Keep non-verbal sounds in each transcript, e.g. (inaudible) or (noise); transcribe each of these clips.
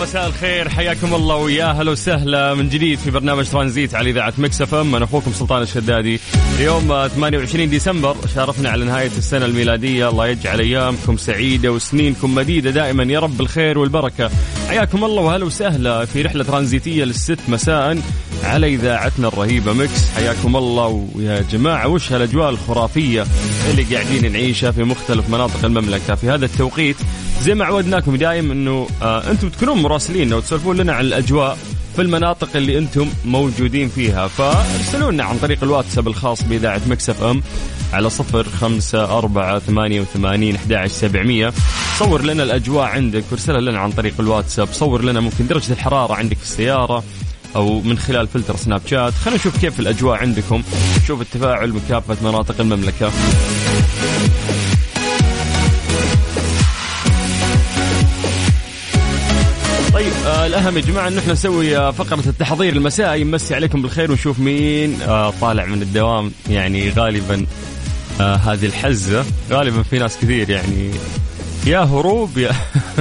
مساء الخير حياكم الله ويا هلا وسهلا. من جديد في برنامج ترانزيت على إذاعة مكس إف إم. أنا أخوكم سلطان الشدادي. اليوم 28 ديسمبر شارفنا على نهاية السنة الميلادية. الله يجعل أيامكم سعيدة وسنينكم مديدة. دائما يا رب الخير والبركة. حياكم الله وهلا وسهلا في رحلة ترانزيتية للست مساء. على إذاعتنا الرهيبة مكس حياكم الله. ويا جماعة وش هالأجواء الخرافية اللي قاعدين نعيشها في مختلف مناطق المملكة؟ في هذا التوقيت زي ما عودناكم دايم إنه آه أنتم تكونون مراسلين وتسولفون لنا عن الأجواء في المناطق اللي أنتم موجودين فيها. فارسلوا لنا عن طريق الواتساب الخاص بإذاعة مكس إف إم على صفر خمسة أربعة ثمانية وثمانين أحد سبعمية. صور لنا الأجواء عندك وارسلها لنا عن طريق الواتساب. صور لنا ممكن درجة الحرارة عندك في السيارة. أو من خلال فلتر سناب شات. خلينا نشوف كيف الأجواء عندكم. نشوف التفاعل بكافة مناطق المملكة. طيب آه الأهم يا جماعة إن إحنا نسوي آه فقرة التحضير المسائي نمسي عليكم بالخير ونشوف مين آه طالع من الدوام. يعني غالبا آه هذه الحزة. غالبا في ناس كثير يعني. يا هروب يا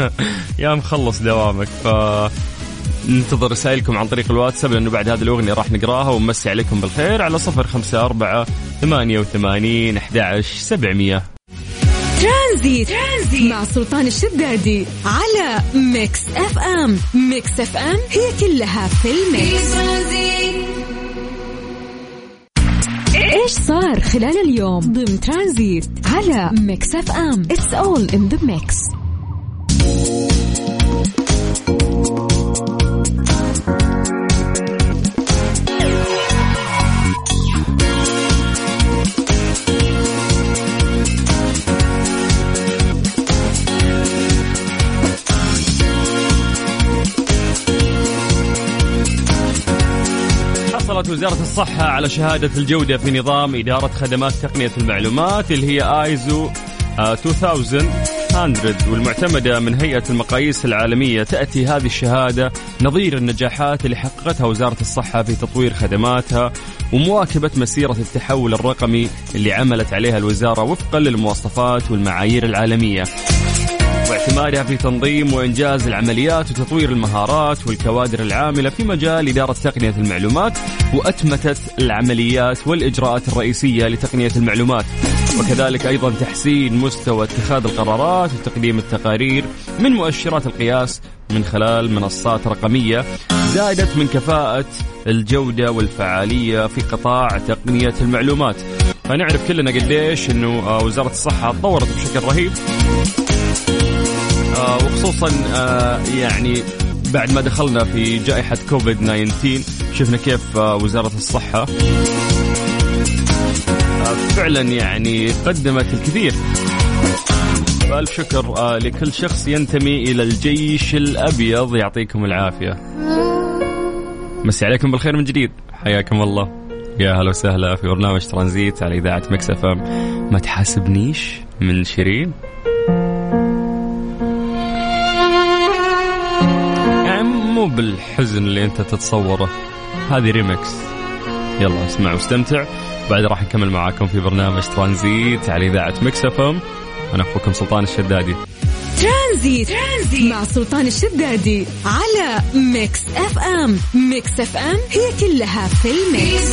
(laughs) يا مخلص دوامك. ف ننتظر رسائلكم عن طريق الواتساب لأنه بعد هذه الأغنية راح نقراها ونمسي عليكم بالخير على صفر خمسة أربعة ثمانية وثمانين أحد سبعمية. ترانزيت. ترانزيت مع سلطان الشدادي على ميكس أف أم. ميكس أف أم هي كلها في ال mix. إيش صار خلال اليوم ضمن ترانزيت على ميكس أف أم؟ it's all in the mix وزارة الصحة على شهادة الجودة في نظام إدارة خدمات تقنية المعلومات اللي هي آيزو 2100 والمعتمدة من هيئة المقاييس العالمية. تأتي هذه الشهادة نظير النجاحات اللي حققتها وزارة الصحة في تطوير خدماتها ومواكبة مسيرة التحول الرقمي اللي عملت عليها الوزارة وفقا للمواصفات والمعايير العالمية. واعتمادها في تنظيم وإنجاز العمليات وتطوير المهارات والكوادر العاملة في مجال إدارة تقنية المعلومات وأتمتت العمليات والإجراءات الرئيسية لتقنية المعلومات. وكذلك أيضا تحسين مستوى اتخاذ القرارات وتقديم التقارير من مؤشرات القياس من خلال منصات رقمية زادت من كفاءة الجودة والفعالية في قطاع تقنية المعلومات. فنعرف كلنا قديش أنه وزارة الصحة تطورت بشكل رهيب. وخصوصا آه، يعني بعد ما دخلنا في جائحة كوفيد 19 شفنا كيف آه، وزارة الصحة فعلا يعني قدمت الكثير. فألف شكر لكل شخص ينتمي إلى الجيش الأبيض. يعطيكم العافية. مسي عليكم بالخير من جديد. حياكم الله. يا هلا وسهلا في برنامج ترانزيت على إذاعة مكسفة ما تحاسبنيش من شيرين؟ مو بالحزن اللي انت تتصوره. هذه ريمكس يلا اسمع واستمتع. بعد راح نكمل معاكم في برنامج ترانزيت على إذاعة مكس اف ام. أنا أخوكم سلطان الشدادي. ترانزيت. ترانزيت مع سلطان الشدادي على ميكس اف ام. ميكس اف ام هي كلها في ال mix.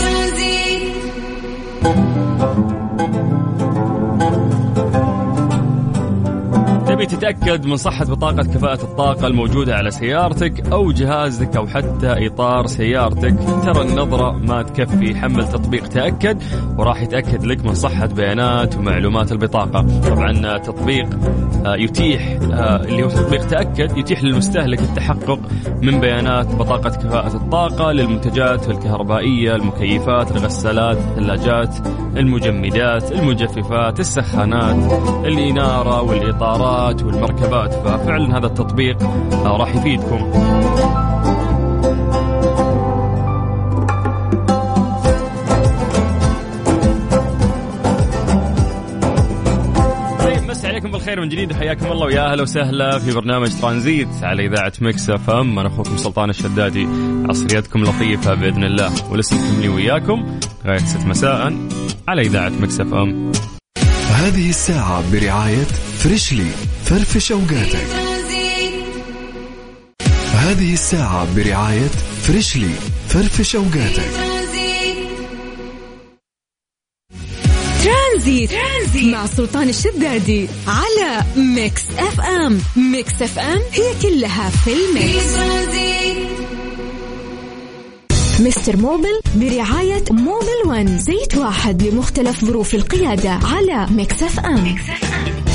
تتأكد من صحة بطاقة كفاءة الطاقة الموجودة على سيارتك أو جهازك أو حتى إطار سيارتك. ترى النظرة ما تكفي. حمل تطبيق تأكد وراح يتأكد لك من صحة بيانات ومعلومات البطاقة. طبعا تطبيق آه، يتيح آه، اللي هو تطبيق تأكد يتيح للمستهلك التحقق من بيانات بطاقة كفاءة الطاقة للمنتجات الكهربائية المكيفات الغسالات الثلاجات المجمدات المجففات السخانات الإنارة والإطارات. والمركبات ففعلا هذا التطبيق راح يفيدكم. طيب، عليكم بالخير من جديد. حياكم الله ويا أهلا وسهلا في برنامج ترانزيت على إذاعة مكس إف إم. أنا أخوكم سلطان الشدادي. عصريتكم لطيفة بإذن الله ولسه لي وياكم. لغايه 6 مساء على إذاعة مكس إف إم. هذه الساعة برعاية فريشلي. فرفش أوقاتك. هذه الساعة برعاية فريشلي. فرفش أوقاتك. ترانزيت. ترانزيت. مع سلطان الشدادي على ميكس أف أم. ميكس أف أم هي كلها في ال mix. مستر موبل برعاية موبل ون. زيت واحد لمختلف ظروف القيادة على ميكس أف أم, ميكس أف أم.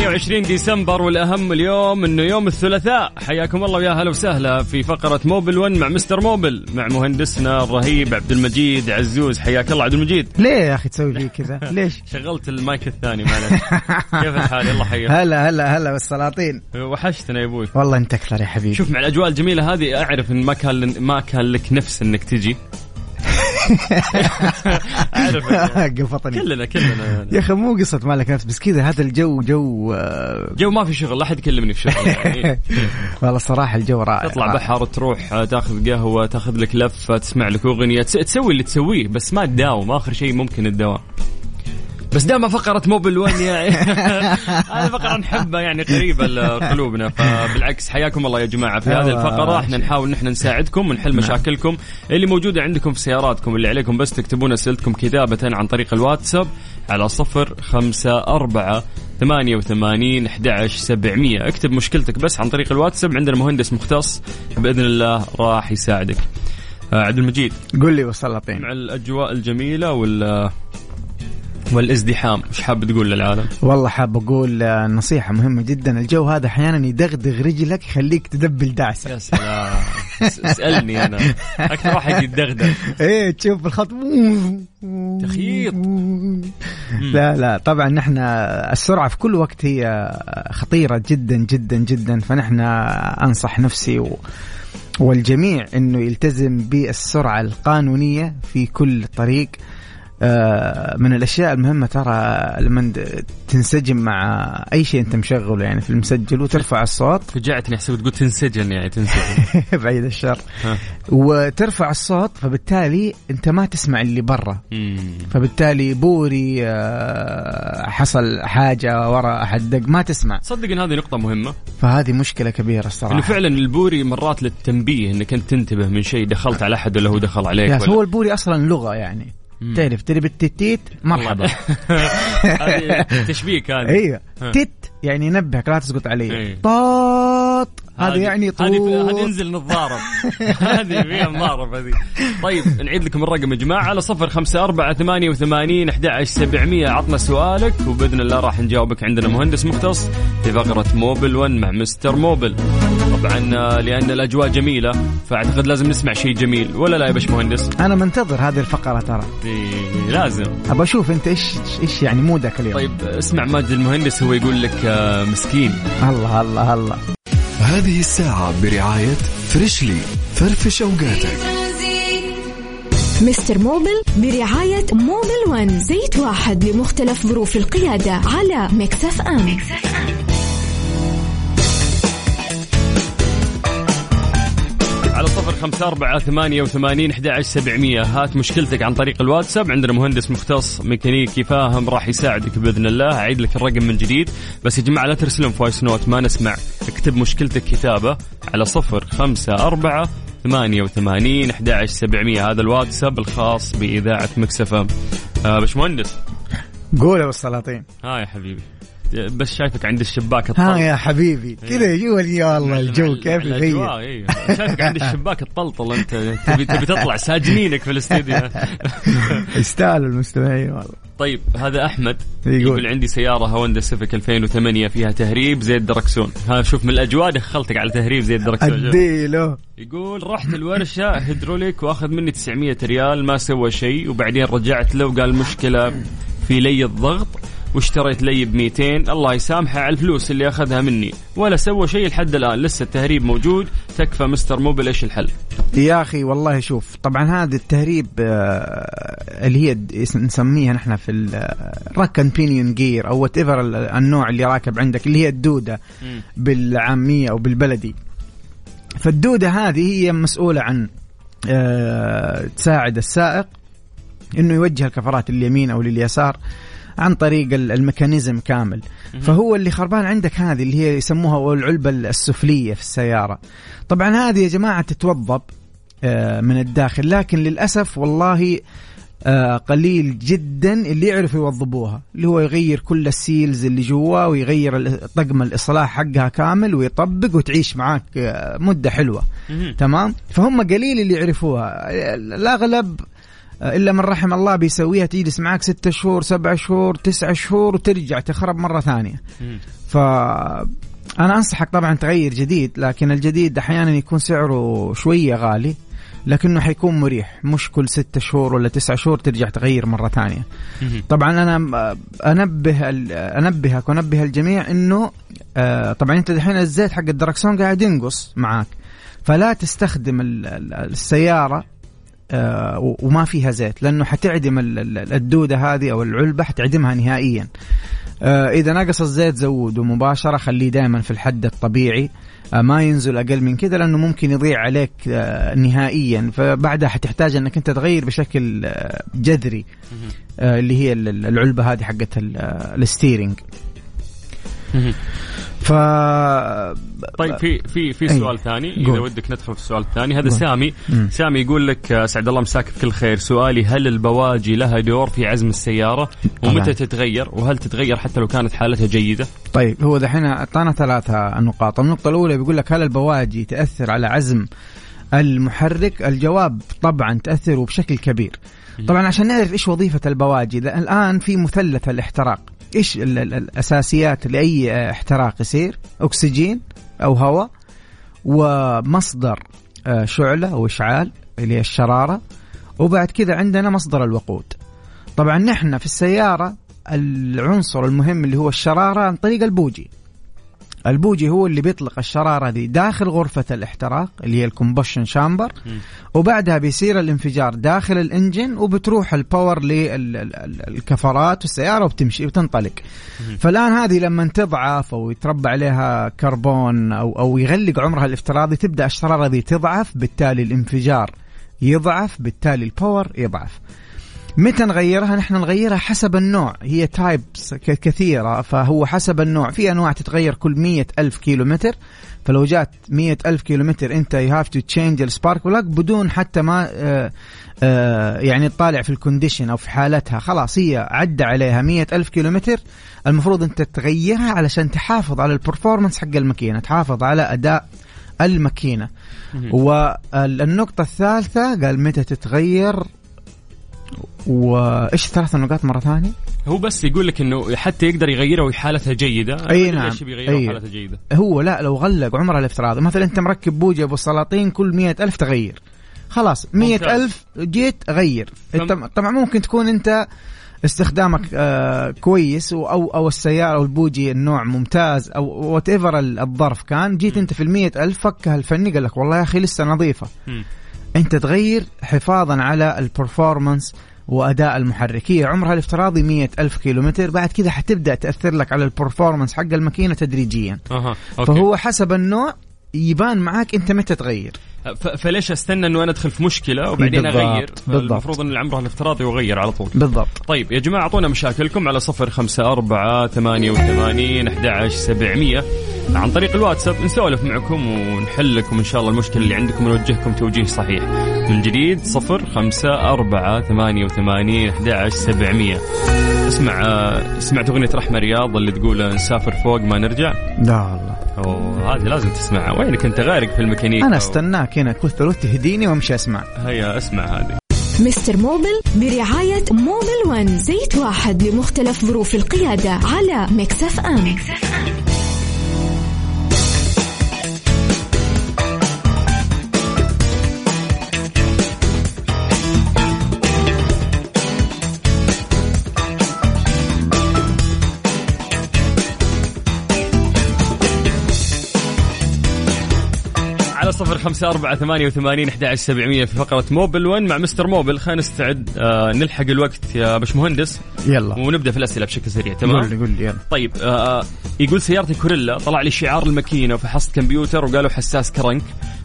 28 ديسمبر والأهم اليوم إنه يوم الثلاثاء. حياكم الله ويا هلا وسهلا في فقرة موبل 1 مع مستر موبل مع مهندسنا الرهيب عبد المجيد عزوز. حياك الله عبد المجيد. ليه يا أخي تسوي فيه كذا؟ (laughs) ليش؟ شغلت المايك الثاني معلش (laughs) كيف الحال؟ يلا حياك. هلا هلا هلا بالسلاطين وحشتنا يا أبوي. والله انت أكثر يا حبيبي. شوف مع الأجواء الجميلة هذه أعرف إن ما كان ما كان لك نفس إنك تجي. أعرف (laughs) قفطني. كلنا كلنا. يعني. يا أخي مو قصة مالك نفس بس كذا هذا الجو جو آه، جو ما في شغل لا أحد يكلمني في شغل. يعني. (laughs) والله الصراحة الجو رائع. تطلع بحر تروح آه، تاخذ قهوة تاخذ لك لفة تسمع لك أغنية تسوي اللي تسويه بس ما تداوم آخر شيء ممكن الدوام. بس دائما فقرة موبل 1 يعني (laughs) هذه فقرة نحبها يعني قريبة لقلوبنا. فبالعكس حياكم الله يا جماعة في هذه الفقرة. إحنا نحاول نحن نساعدكم ونحل نعم. مشاكلكم. اللي موجودة عندكم في سياراتكم اللي عليكم بس تكتبون أسئلتكم كتابة عن طريق الواتساب على صفر خمسة أربعة ثمانية وثمانين أحد سبعمية. اكتب مشكلتك بس عن طريق الواتساب. عندنا مهندس مختص بإذن الله راح يساعدك. آه، عبد المجيد. قل لي وسلطين مع الأجواء الجميلة ولا والازدحام إيش حاب تقول للعالم؟ والله حاب أقول آه، نصيحة مهمة جدا. الجو هذا أحيانا يدغدغ رجلك يخليك تدبل دعسة. يا سلام. اسالني أنا. أكثر واحد يدغدغ إيه تشوف الخط. تخيط. لا لا. طبعا نحن السرعة في كل وقت هي خطيرة جدا جدا جدا. فنحن أنصح نفسي و والجميع إنه يلتزم بالسرعة القانونية في كل طريق. من الأشياء المهمة ترى لما تنسجم مع أي شيء أنت مشغله يعني في المسجل وترفع الصوت. (laughs) فجعتني احسب تقول تنسجن يعني تنسجن. (laughs) بعيد الشر. وترفع الصوت فبالتالي أنت ما تسمع اللي برا. فبالتالي بوري آه، حصل حاجة ورا أحد دق ما تسمع. صدق ان هذه نقطة مهمة. فهذه مشكلة كبيرة الصراحة. إنه فعلا البوري مرات للتنبيه إنك أنت تنتبه من شيء دخلت على أحد ولا هو دخل عليك ولا. هو البوري أصلا لغة يعني. تعرف تدري بالتيتيت مرحبا. (laughs) تشبيك هذا أيوه. تيت يعني ينبهك لا تسقط عليه. إيه. طاط هذا يعني طول هذه ينزل نظارة. (laughs) هذه فيها مضارب هذه. طيب نعيد لكم الرقم يا جماعة على صفر خمسة أربعة ثمانية وثمانين أحد سبعمية. عطنا سؤالك وبإذن الله راح نجاوبك عندنا مهندس مختص في فقرة Mobil 1 مع Mister Mobil. طبعا لأن الأجواء جميلة فأعتقد لازم نسمع شيء جميل. ولا لا يا باش مهندس؟ أنا منتظر هذه الفقرة ترى. لازم. أبى أشوف أنت إيش إيش يعني مودك اليوم. طيب اسمع ماجد المهندس هو يقول لك آه، مسكين. الله الله الله. هذه الساعة برعاية Freshly فرفش أوقاتك Mister Mobil برعاية Mobil One زيت واحد لمختلف ظروف القيادة على Mix FM, Mix FM. خمسة أربعة ثمانية وثمانين أحد سبعمية. هات مشكلتك عن طريق الواتساب. عندنا مهندس مختص ميكانيكي فاهم راح يساعدك بإذن الله. أعيد لك الرقم من جديد. بس يا جماعة لا ترسلون voice note ما نسمع. اكتب مشكلتك كتابة على صفر خمسة أربعة ثمانية وثمانين أحد سبعمية. هذا الواتساب الخاص بإذاعة Mix FM آه بش مهندس قول يا السلاطين ها يا حبيبي. بس شايفك عند الشباك الطلط. ها يا حبيبي. إيه. كذا جوا يا الله الجو كيف يغير. أيوه شايفك عند الشباك الطلطل أنت تبي تبي تطلع ساجنينك في الاستديو. (laughs) يستاهلوا المستمعين والله. طيب هذا أحمد يقول, يقول عندي سيارة هوندا سيفيك 2008 فيها تهريب زي الدركسون ها شوف من الأجواء دخلتك على تهريب زي الدركسون اديله يقول رحت الورشة هيدروليك وأخذ مني 900 ريال ما سوى شيء وبعدين رجعت له وقال مشكلة في لي الضغط واشتريت لي ب 200 الله يسامحه على الفلوس اللي أخذها مني. ولا سوى شيء لحد الآن. لسه التهريب موجود. تكفى Mister Mobil إيش الحل؟ يا أخي والله شوف طبعا هذا التهريب آه، اللي هي نسميها نحن في ال rack and pinion gear أو whatever النوع اللي راكب عندك اللي هي الدودة بالعامية أو بالبلدي. فالدودة هذه هي مسؤولة عن آه، تساعد السائق إنه يوجه الكفرات لليمين أو لليسار. عن طريق ال mechanism كامل. فهو اللي خربان عندك هذه اللي هي يسموها العلبة السفلية في السيارة. طبعا هذه يا جماعة تتوضب آه، من الداخل لكن للأسف والله آه، قليل جدا اللي يعرفوا يوضبوها اللي هو يغير كل ال seals اللي جوا ويغير طقم الإصلاح حقها كامل ويطبق وتعيش معاك آه، مدة حلوة. تمام؟ فهم قليل اللي يعرفوها. الأغلب إلا من رحم الله بيسويها تجلس معك ستة شهور سبع شهور تسعة شهور وترجع تخرب مرة ثانية. ف أنا أنصحك طبعا تغير جديد لكن الجديد أحيانا يكون سعره شوية غالي لكنه حيكون مريح مش كل ستة شهور ولا تسعة شهور ترجع تغير مرة ثانية. طبعا أنا أنبه أنبهك وأنبه الجميع أنه آه، طبعا أنت الحين الزيت حق الدركسون قاعد ينقص معاك. فلا تستخدم السيارة آه، وما فيها زيت لأنه حتعدم الدودة هذه أو العلبة حتعدمها نهائيا. آه، إذا نقص الزيت زوده مباشره خليه دائما في الحد الطبيعي. آه، ما ينزل أقل من كذا لأنه ممكن يضيع عليك نهائيا. فبعدها حتحتاج إنك أنت تغير بشكل جذري اللي هي العلبة هذه حقت الستيرنج ف طيب في في في سؤال ثاني إذا ودك ندخل في السؤال الثاني هذا سامي. مم. سامي يقول لك آه، سعد الله مساك بكل خير. سؤالي هل البواجي لها دور في عزم السيارة؟ ومتى تتغير؟ وهل تتغير حتى لو كانت حالتها جيدة؟ طيب هو دحين أعطانا ثلاثة نقاط النقطة الأولى بيقول لك هل البواجي تأثر على عزم المحرك؟ الجواب طبعا تأثر وبشكل كبير. طبعا عشان نعرف إيش وظيفة البواجي الآن في مثلث الاحتراق. إيش الأساسيات لأي احتراق يصير؟ أكسجين أو هواء ومصدر آه، شعلة أو إشعال اللي هي الشرارة وبعد كذا عندنا مصدر الوقود. طبعا نحن في السيارة العنصر المهم اللي هو الشرارة عن طريق البوجي. البوجي هو اللي بيطلق الشرارة دي داخل غرفة الاحتراق اللي هي ال combustion chamber وبعدها بيصير الانفجار داخل ال engine وبتروح ال power للكفرات والسيارة وبتمشي وتنطلق. فالآن هذه لما تضعف أو يتربى عليها كربون أو أو يغلق عمرها الافتراضي تبدأ الشرارة دي تضعف بالتالي الانفجار يضعف بالتالي ال power يضعف. متى نغيرها؟ نحن نغيرها حسب النوع. هي types كثيرة فهو حسب النوع. في أنواع تتغير كل مية ألف كيلو متر فلو جات مية ألف كيلو متر أنت you have to change ال spark plug بدون حتى ما آه آه يعني تطالع في ال condition أو في حالتها. خلاص هي عدى عليها مية ألف كيلو متر المفروض أنت تغيرها علشان تحافظ على ال performance حق الماكينة تحافظ على أداء الماكينة. والنقطة الثالثة قال متى تتغير؟ وإيش الثلاث نقاط مرة ثانية؟ هو بس يقول لك إنه حتى يقدر يغيرها وحالتها جيدة أي نعم. أي. حالتها جيدة. هو لا لو غلق عمرها الافتراضي مثلا أنت مركب بوجي أبو سلاطين كل مئة ألف تغير. خلاص مئة ألف جيت غير. فم... طبعا ممكن تكون أنت استخدامك آه كويس أو أو السيارة أو البوجي النوع ممتاز أو whatever الظرف كان جيت. أنت في المية ألف فكها الفني قال لك والله يا أخي لسه نظيفة. أنت تغير حفاظا على ال performance وأداء المحرك هي عمرها الافتراضي مية ألف كيلومتر بعد كذا حتبدأ تأثر لك على ال performance حق الماكينة تدريجيا أه. أوكي. فهو حسب النوع يبان معاك أنت متى تغير فليش أستنى إنه أنا أدخل في مشكلة وبعدين بالضبط. أغير بالضبط. المفروض إن عمره الافتراضي يغير على طول بالضبط طيب يا جماعة أعطونا مشاكلكم على صفر خمسة أربعة ثمانية وثمانين أحد سبعمية عن طريق الواتساب نسولف معكم ونحل لكم إن شاء الله المشكلة اللي عندكم ونوجهكم توجيه صحيح. من جديد صفر خمسة أربعة ثمانية وثمانين أحد سبعمية. اسمع سمعت أغنية رحمة رياض اللي تقول نسافر فوق ما نرجع. لا والله. أوه هذه لازم تسمعها. وينك أنت غارق في الميكانيكا؟ أنا استناك هنا كثر تهديني وامشي أسمع. هيا اسمع هذه. Mister Mobil برعاية Mobil One. زيت واحد لمختلف ظروف القيادة على Mix FM, Mix FM. صفر خمسة أربعة ثمانية وثمانين أحد سبعمية في فقرة Mobil One مع Mister Mobil. خلينا نستعد. آه نلحق الوقت يا باشمهندس. يلا. ونبدأ في الأسئلة بشكل سريع تمام؟ قول لي قول لي يلا. طيب آه يقول سيارتي كورولا طلع لي شعار الماكينة وفحصت كمبيوتر وقالوا حساس crank.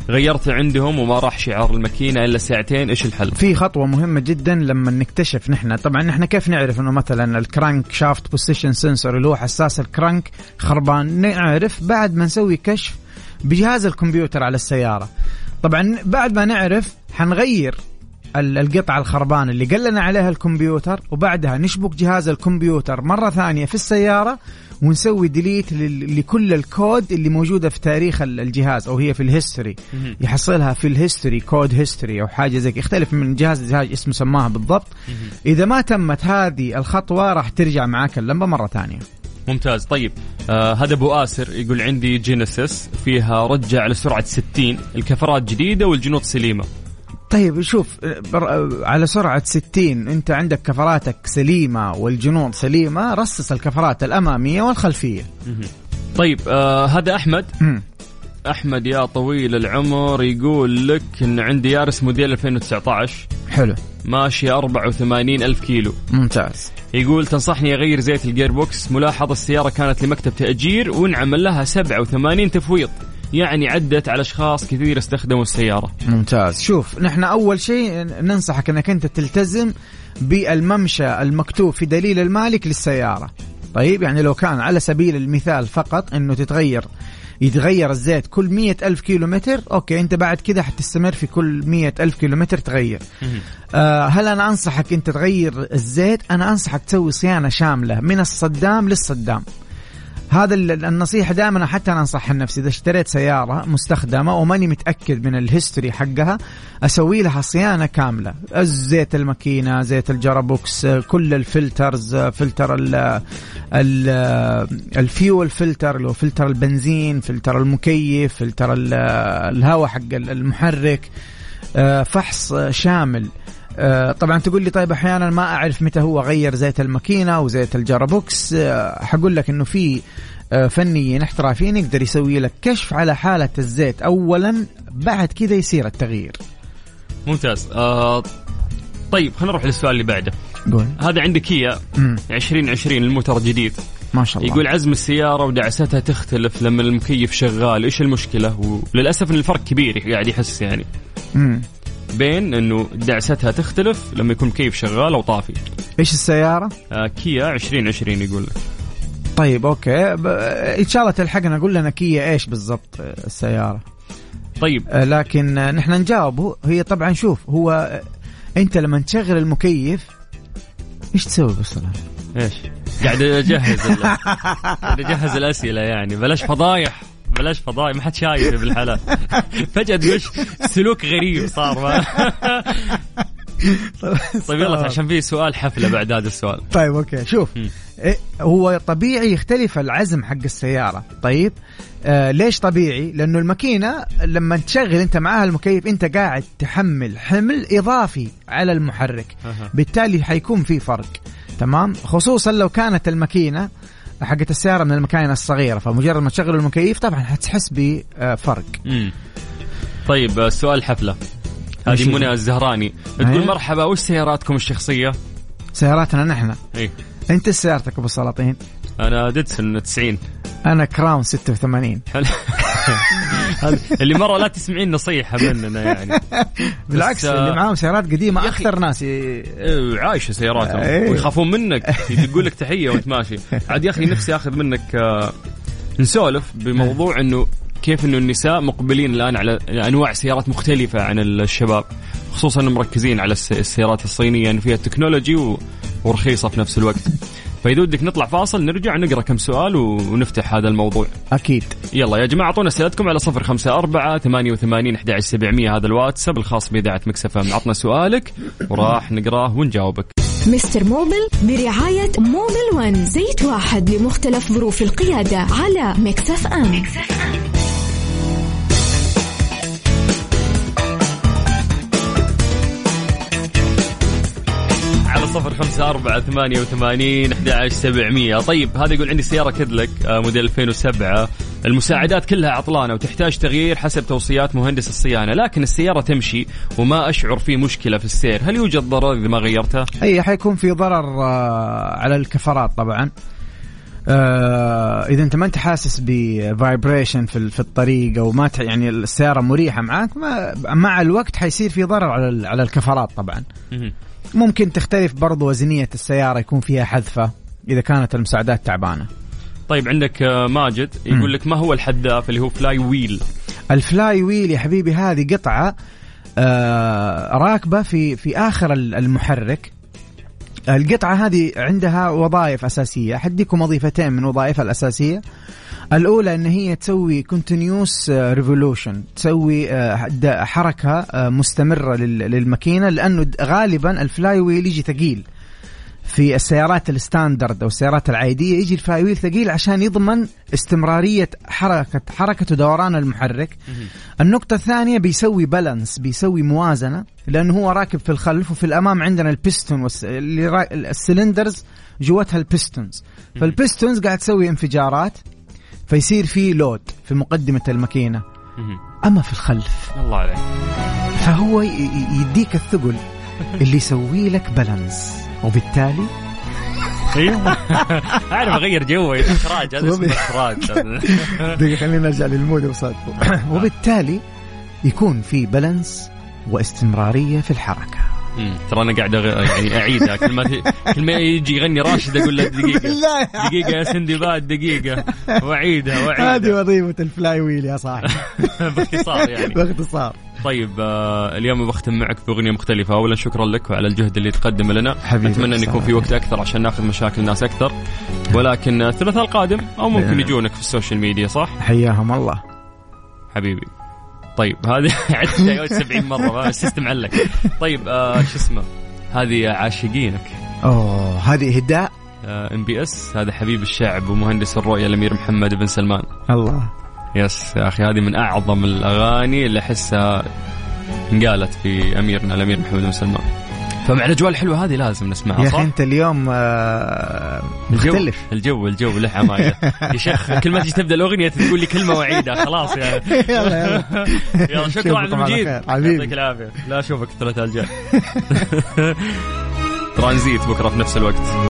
غيرته عندهم وما راح شعار الماكينة إلا ساعتين إيش الحل؟ في خطوة مهمة جدا لما نكتشف نحن. طبعا نحن كيف نعرف إنه مثلا ال crankshaft position sensor اللي هو حساس ال crank خربان؟ نعرف بعد ما نسوي كشف بجهاز الكمبيوتر على السيارة. طبعا بعد ما نعرف حنغير ال- القطعة الخربانة اللي قلنا عليها الكمبيوتر وبعدها نشبك جهاز الكمبيوتر مرة ثانية في السيارة ونسوي delete لكل الكود اللي موجودة في تاريخ ال- الجهاز أو هي في ال history. يحصلها في ال history code history أو حاجة زي. يختلف من جهاز لجهاز اسمه سماها بالضبط. إذا ما تمت هذه الخطوة راح ترجع معاك اللمبة مرة ثانية. ممتاز. طيب آه هذا أبو آسر يقول عندي جينيسيس فيها رجة على سرعه 60 الكفرات جديدة والجنوط سليمة. طيب شوف بر- على سرعة 60 أنت عندك كفراتك سليمة والجنوط سليمة رصص الكفرات الأمامية والخلفية. طيب آه هذا أحمد. مم. أحمد يا طويل العمر يقول لك إن عندي يارس موديل 2019 حلو. ماشية 84 ألف كيلو. ممتاز. يقول تنصحني أغير زيت ال gearbox ملاحظ السيارة كانت لمكتب تأجير وانعمل لها 87 تفويض. يعني عدت على أشخاص كثير استخدموا السيارة. ممتاز. شوف نحن أول شيء ننصحك أنك أنت تلتزم بالممشى المكتوب في دليل المالك للسيارة. طيب يعني لو كان على سبيل المثال فقط أنه تتغير يتغير الزيت كل مية ألف كيلو متر أوكي أنت بعد كده حتستمر في كل مية ألف كيلو متر تغير آه هل أنا أنصحك أنت تغير الزيت؟ أنا أنصحك تسوي صيانة شاملة من الصدام للصدام. هذا ال- النصيحة دائما حتى أنا أنصح نفسي إذا اشتريت سيارة مستخدمة وماني متأكد من ال history حقها أسوي لها صيانة كاملة. زيت الماكينة زيت ال gearbox كل ال filters فلتر ال ال fuel filter اللي هو فلتر البنزين فلتر المكيف فلتر ال- الهواء حق المحرك آه، فحص شامل. طبعا تقول لي طيب أحيانا ما أعرف متى هو غير زيت الماكينة وزيت ال gearbox آه، حقول لك إنه في آه، فنيين احترافيين يقدر يسوي لك كشف على حالة الزيت اولا بعد كذا يصير التغيير. ممتاز. آه طيب خلينا نروح للسؤال اللي بعده. قول. هذا عندك كيا مم. 2020 الموتر جديد ما شاء الله. يقول عزم السيارة ودعستها تختلف لما المكيف شغال إيش المشكلة؟ وللأسف إن الفرق كبير قاعد يحس يعني. مم. بين انه دعستها تختلف لما يكون مكيف شغال أو طافي. إيش السيارة؟ آه كيا 2020 يقول لك. طيب أوكي. ب... إن شاء الله تلحقنا. قول لنا كيا إيش بالضبط آه، السيارة. طيب. آه، لكن آه، نحن نجاوبه هي طبعا شوف هو أنت لما تشغل المكيف إيش تسوي بالصراحه إيش؟ قاعد أجهز قاعد أجهز الأسئلة يعني. بلاش فضايح. بلاش فضايح ما حد شايف بالحلال فجأة تقولش سلوك غريب صار. طيب يلا عشان في سؤال حفلة بعد هذا السؤال. طيب أوكي. شوف. إيه هو طبيعي يختلف العزم حق السيارة. طيب آه ليش طبيعي؟ لأنه الماكينة لما تشغل أنت معاها المكيف أنت قاعد تحمل حمل إضافي على المحرك. بالتالي حيكون في فرق. تمام؟ خصوصا لو كانت الماكينة حقت السيارة من المكاين الصغيرة فمجرد ما تشغل المكيف طبعا حتحس بفرق مم. طيب آه، سؤال حفلة هذه؟ منى الزهراني تقول أيوة. مرحبا وش سياراتكم الشخصية؟ سياراتنا نحن اي أنت سيارتك أبو سلاطين أنا ديدسون 90 أنا كراون 86 حلو. هذا- اللي مرة لا تسمعين نصيحة مننا يعني (laughs) بالعكس آه، اللي معاهم سيارات قديمة. أكثر ناس ي- إيه، عايشة سياراتهم إيه. ويخافون منك يقول لك تحية وأنت ماشي عاد يا أخي نفسي آخذ منك آه، نسولف بموضوع إنه كيف إنه النساء مقبلين الآن على أنواع سيارات مختلفة عن الشباب خصوصا مركزين على الس- السيارات الصينية إنه فيها technology ورخيصة في نفس الوقت فاذا ودك نطلع فاصل نرجع نقرأ كم سؤال ونفتح هذا الموضوع. أكيد. يلا يا جماعة أعطونا أسئلتكم على صفر خمسة أربعة ثمانية وثمانين أحد سبعمية. هذا الواتساب الخاص بإذاعة مكس اف ام عطنا سؤالك وراح نقرأه ونجاوبك. مستر موبل برعاية موبل ون زيت واحد لمختلف ظروف القيادة على مكس اف ام. على صفر خمسة أربعة ثمانية وثمانين أحد سبعمية. طيب هذا يقول عندي سيارة كاديلاك آه، موديل 2007 المساعدات كلها عطلانة وتحتاج تغيير حسب توصيات مهندس الصيانة لكن السيارة تمشي وما أشعر في مشكلة في السير. هل يوجد ضرر إذا ما غيرتها؟ أي حيكون في ضرر آه، على الكفرات طبعا. آه إذا أنت ما أنت حاسس ب vibration في في الطريق أو ما يعني السيارة مريحة معاك ما مع الوقت حيصير في ضرر على على الكفرات طبعا. ممكن تختلف برضو وزنية السيارة يكون فيها حذفة إذا كانت المساعدات تعبانة. طيب عندك آه، ماجد يقول لك ما هو الحذاف اللي هو فلاي ويل الفلاي ويل يا حبيبي هذه قطعة آه راكبة في في آخر المحرك. القطعة هذه عندها وظائف أساسية. حديكم وظيفتين من وظائفها الأساسية. الأولى أن هي تسوي continuous revolution تسوي آه، حركة آه، مستمرة للماكينة لأنه غالبا ال flywheel يجي ثقيل. في السيارات ال standard أو السيارات العادية يجي ال flywheel ثقيل عشان يضمن استمرارية حركة حركة ودوران المحرك. النقطة الثانية بيسوي balance بيسوي موازنة لأنه هو راكب في الخلف وفي الأمام عندنا البستون والس... السلندرز جوتها البستونز فالبستونز قاعد تسوي انفجارات. فيصير في load في مقدمة الماكينة. أما في الخلف الله عليك. فهو يديك الثقل. (laughs) اللي يسوي لك بالانس وبالتالي أيوه. (laughs) اعرف اغير جوي إخراج هذا اسمه إخراج. (laughs) دقيقة خلينا نرجع للمود وصلت وبالتالي يكون في بالانس واستمرارية في الحركة. ترى أنا قاعد يعني اعيدها كل ما كل ما يجي يغني راشد أقول له دقيقة. (laughs) دقيقة يا سندباد دقيقة. وأعيدها وأعيدها. هذه وظيفة ال flywheel يا صاحبي. (laughs) باختصار يعني. باختصار. طيب آه اليوم بختم معك بأغنية مختلفة. اولا شكرا لك وعلى الجهد اللي تقدم لنا. حبيبي أتمنى أن يكون في وقت أكثر عشان ناخذ مشاكل الناس أكثر. ولكن الثلاثاء القادم أو ممكن يجونك في ال social media صح؟ حياهم الله. حبيبي. طيب هذه (laughs) عدت 70 مرة ال system علق طيب آه شو اسمه؟ هذه عاشقينك. أوه هذه إهداء؟ MBS. هذا حبيب الشعب ومهندس الرؤية الأمير محمد بن سلمان. الله. yes يا أخي هذه من أعظم الأغاني اللي أحسها انقالت في أميرنا الأمير محمد بن سلمان. فمع الأجواء الحلوة هذه لازم نسمعها يا أخي أنت اليوم آه، مختلف. الجو الجو له حماية. يا شيخ كل ما تجي تبدأ الأغنية تقول لي كلمة واعيدها خلاص يعني (laughs) يلا يلا. يلا شكرا عبد المجيد. يعطيك العافية. لا أشوفك الثلاثاء الجاي. (laughs) ترانزيت بكرة في نفس الوقت.